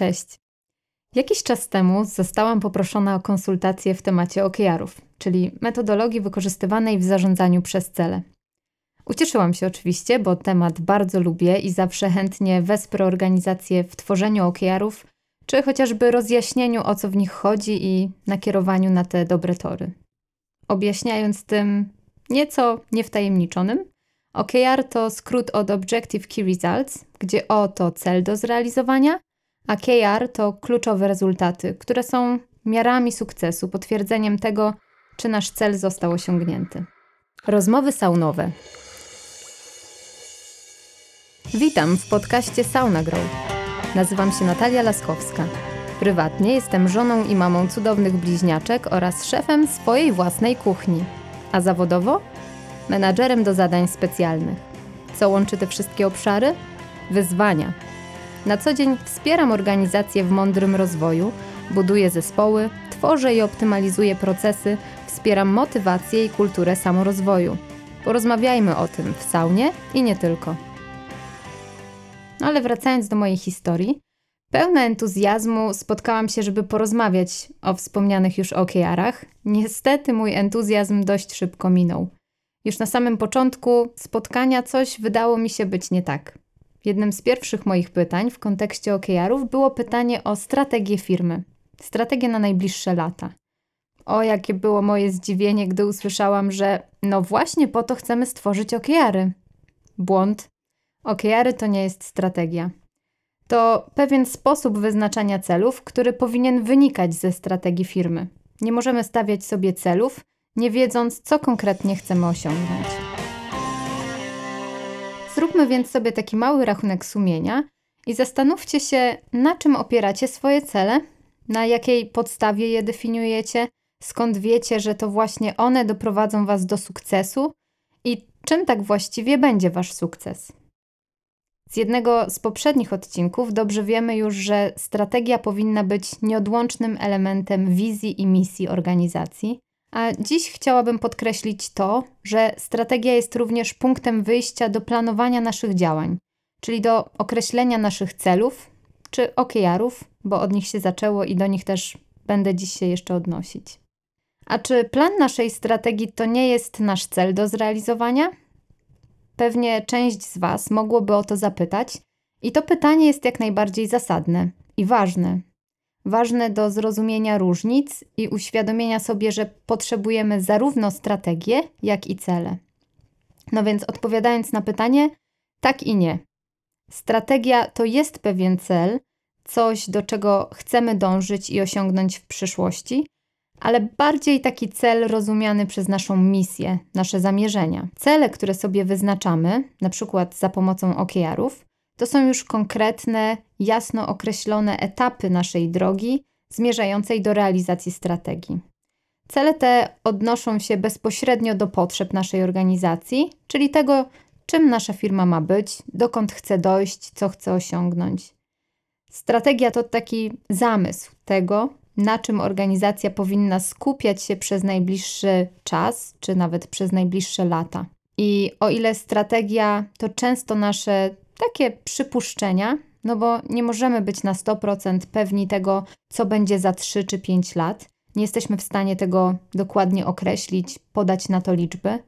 Cześć. Jakiś czas temu zostałam poproszona o konsultację w temacie OKR-ów, czyli metodologii wykorzystywanej w zarządzaniu przez cele. Ucieszyłam się oczywiście, bo temat bardzo lubię i zawsze chętnie wesprę organizację w tworzeniu OKR-ów, czy chociażby rozjaśnieniu o co w nich chodzi i nakierowaniu na te dobre tory. Objaśniając tym nieco niewtajemniczonym, OKR to skrót od Objective Key Results, gdzie O to cel do zrealizowania, a KR to kluczowe rezultaty, które są miarami sukcesu, potwierdzeniem tego, czy nasz cel został osiągnięty. Rozmowy saunowe. Witam w podcaście Sauna Grow. Nazywam się Natalia Laskowska. Prywatnie jestem żoną i mamą cudownych bliźniaczek oraz szefem swojej własnej kuchni. A zawodowo? Menadżerem do zadań specjalnych. Co łączy te wszystkie obszary? Wyzwania – na co dzień wspieram organizacje w mądrym rozwoju, buduję zespoły, tworzę i optymalizuję procesy, wspieram motywację i kulturę samorozwoju. Porozmawiajmy o tym w saunie i nie tylko. No ale wracając do mojej historii, pełna entuzjazmu spotkałam się, żeby porozmawiać o wspomnianych już OKR-ach. Niestety mój entuzjazm dość szybko minął. Już na samym początku spotkania coś wydało mi się być nie tak. Jednym z pierwszych moich pytań w kontekście OKR-ów było pytanie o strategię firmy. Strategię na najbliższe lata. O, jakie było moje zdziwienie, gdy usłyszałam, że no właśnie po to chcemy stworzyć OKR-y. Błąd. OKR-y to nie jest strategia. To pewien sposób wyznaczania celów, który powinien wynikać ze strategii firmy. Nie możemy stawiać sobie celów, nie wiedząc, co konkretnie chcemy osiągnąć. Zróbmy więc sobie taki mały rachunek sumienia i zastanówcie się, na czym opieracie swoje cele, na jakiej podstawie je definiujecie, skąd wiecie, że to właśnie one doprowadzą Was do sukcesu i czym tak właściwie będzie Wasz sukces. Z jednego z poprzednich odcinków dobrze wiemy już, że strategia powinna być nieodłącznym elementem wizji i misji organizacji, a dziś chciałabym podkreślić to, że strategia jest również punktem wyjścia do planowania naszych działań, czyli do określenia naszych celów czy OKR-ów, bo od nich się zaczęło i do nich też będę dziś się jeszcze odnosić. A czy plan naszej strategii to nie jest nasz cel do zrealizowania? Pewnie część z Was mogłoby o to zapytać, i to pytanie jest jak najbardziej zasadne i ważne, ważne do zrozumienia różnic i uświadomienia sobie, że potrzebujemy zarówno strategię, jak i cele. No więc odpowiadając na pytanie, tak i nie. Strategia to jest pewien cel, coś do czego chcemy dążyć i osiągnąć w przyszłości, ale bardziej taki cel rozumiany przez naszą misję, nasze zamierzenia. Cele, które sobie wyznaczamy, na przykład za pomocą OKR-ów, to są już konkretne, jasno określone etapy naszej drogi zmierzającej do realizacji strategii. Cele te odnoszą się bezpośrednio do potrzeb naszej organizacji, czyli tego, czym nasza firma ma być, dokąd chce dojść, co chce osiągnąć. Strategia to taki zamysł tego, na czym organizacja powinna skupiać się przez najbliższy czas, czy nawet przez najbliższe lata. I o ile strategia to często nasze takie przypuszczenia, no bo nie możemy być na 100% pewni tego, co będzie za 3 czy 5 lat. Nie jesteśmy w stanie tego dokładnie określić, podać na to liczby.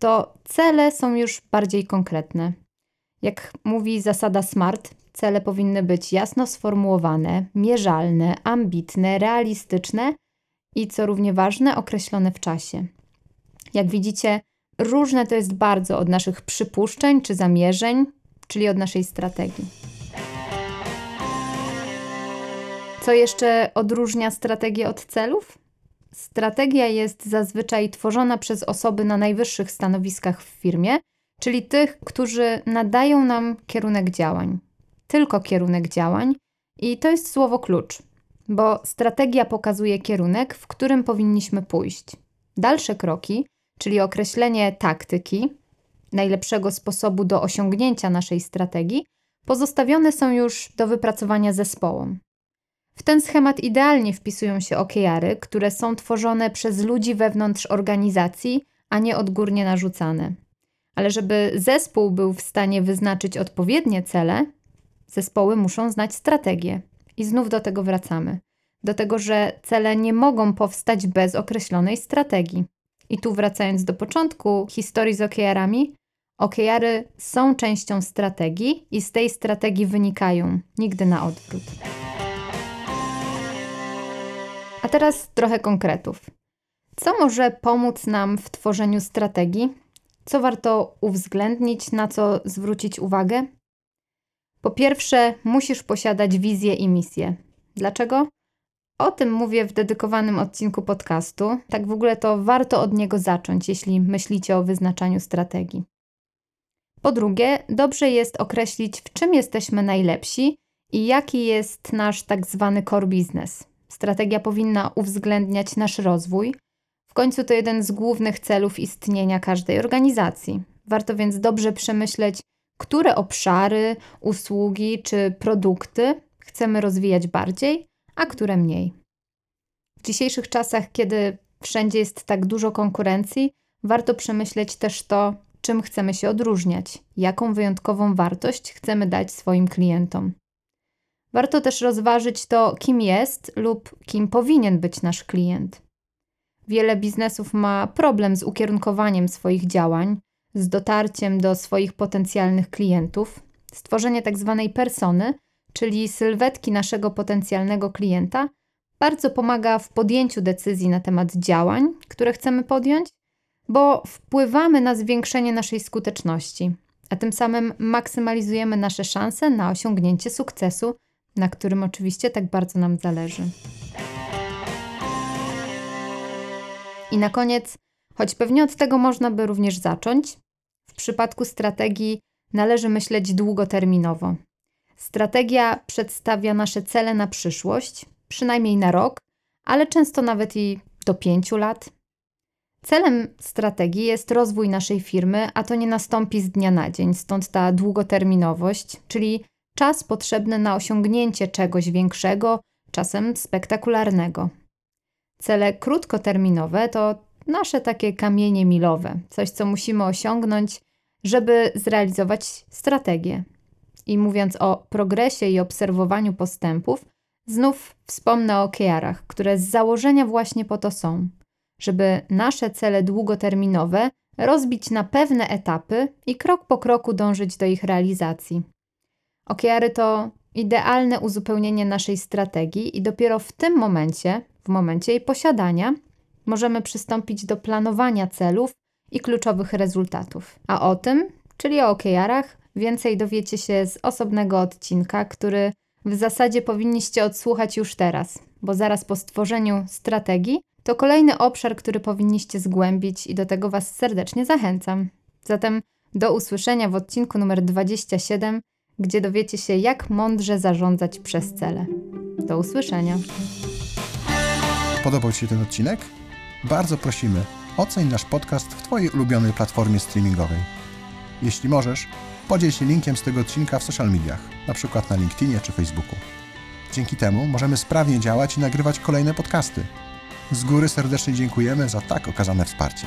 To cele są już bardziej konkretne. Jak mówi zasada SMART, cele powinny być jasno sformułowane, mierzalne, ambitne, realistyczne i co równie ważne, określone w czasie. Jak widzicie, różne to jest bardzo od naszych przypuszczeń czy zamierzeń, czyli od naszej strategii. Co jeszcze odróżnia strategię od celów? Strategia jest zazwyczaj tworzona przez osoby na najwyższych stanowiskach w firmie, czyli tych, którzy nadają nam kierunek działań. Tylko kierunek działań i to jest słowo klucz, bo strategia pokazuje kierunek, w którym powinniśmy pójść. Dalsze kroki, czyli określenie taktyki, najlepszego sposobu do osiągnięcia naszej strategii, pozostawione są już do wypracowania zespołom. W ten schemat idealnie wpisują się OKR-y, które są tworzone przez ludzi wewnątrz organizacji, a nie odgórnie narzucane. Ale żeby zespół był w stanie wyznaczyć odpowiednie cele, zespoły muszą znać strategię I znów do tego wracamy. Do tego, że cele nie mogą powstać bez określonej strategii. I tu wracając do początku historii z OKR-ami, OKR-y są częścią strategii i z tej strategii wynikają, nigdy na odwrót. A teraz trochę konkretów. Co może pomóc nam w tworzeniu strategii? Co warto uwzględnić, na co zwrócić uwagę? Po pierwsze, musisz posiadać wizję i misję. Dlaczego? O tym mówię w dedykowanym odcinku podcastu. Tak w ogóle to warto od niego zacząć, jeśli myślicie o wyznaczaniu strategii. Po drugie, dobrze jest określić, w czym jesteśmy najlepsi i jaki jest nasz tak zwany core business. Strategia powinna uwzględniać nasz rozwój. W końcu to jeden z głównych celów istnienia każdej organizacji. Warto więc dobrze przemyśleć, które obszary, usługi czy produkty chcemy rozwijać bardziej, a które mniej. W dzisiejszych czasach, kiedy wszędzie jest tak dużo konkurencji, warto przemyśleć też to, czym chcemy się odróżniać, jaką wyjątkową wartość chcemy dać swoim klientom. Warto też rozważyć to, kim jest lub kim powinien być nasz klient. Wiele biznesów ma problem z ukierunkowaniem swoich działań, z dotarciem do swoich potencjalnych klientów. Stworzenie tzw. Tak persony, czyli sylwetki naszego potencjalnego klienta, bardzo pomaga w podjęciu decyzji na temat działań, które chcemy podjąć, bo wpływamy na zwiększenie naszej skuteczności, a tym samym maksymalizujemy nasze szanse na osiągnięcie sukcesu, na którym oczywiście tak bardzo nam zależy. I na koniec, choć pewnie od tego można by również zacząć, w przypadku strategii należy myśleć długoterminowo. Strategia przedstawia nasze cele na przyszłość, przynajmniej na rok, ale często nawet i do pięciu lat. Celem strategii jest rozwój naszej firmy, a to nie nastąpi z dnia na dzień, stąd ta długoterminowość, czyli czas potrzebny na osiągnięcie czegoś większego, czasem spektakularnego. Cele krótkoterminowe to nasze takie kamienie milowe, coś co musimy osiągnąć, żeby zrealizować strategię. I mówiąc o progresie i obserwowaniu postępów, znów wspomnę o OKR-ach, które z założenia właśnie po to są, żeby nasze cele długoterminowe rozbić na pewne etapy i krok po kroku dążyć do ich realizacji. OKR-y to idealne uzupełnienie naszej strategii i dopiero w tym momencie, w momencie jej posiadania, możemy przystąpić do planowania celów i kluczowych rezultatów. A o tym, czyli o OKR-ach, więcej dowiecie się z osobnego odcinka, który w zasadzie powinniście odsłuchać już teraz, bo zaraz po stworzeniu strategii to kolejny obszar, który powinniście zgłębić i do tego Was serdecznie zachęcam. Zatem do usłyszenia w odcinku numer 27, gdzie dowiecie się, jak mądrze zarządzać przez cele. Do usłyszenia. Podobał Ci się ten odcinek? Bardzo prosimy, oceń nasz podcast w Twojej ulubionej platformie streamingowej. Jeśli możesz, podziel się linkiem z tego odcinka w social mediach, np. na LinkedInie czy Facebooku. Dzięki temu możemy sprawnie działać i nagrywać kolejne podcasty. Z góry serdecznie dziękujemy za tak okazane wsparcie.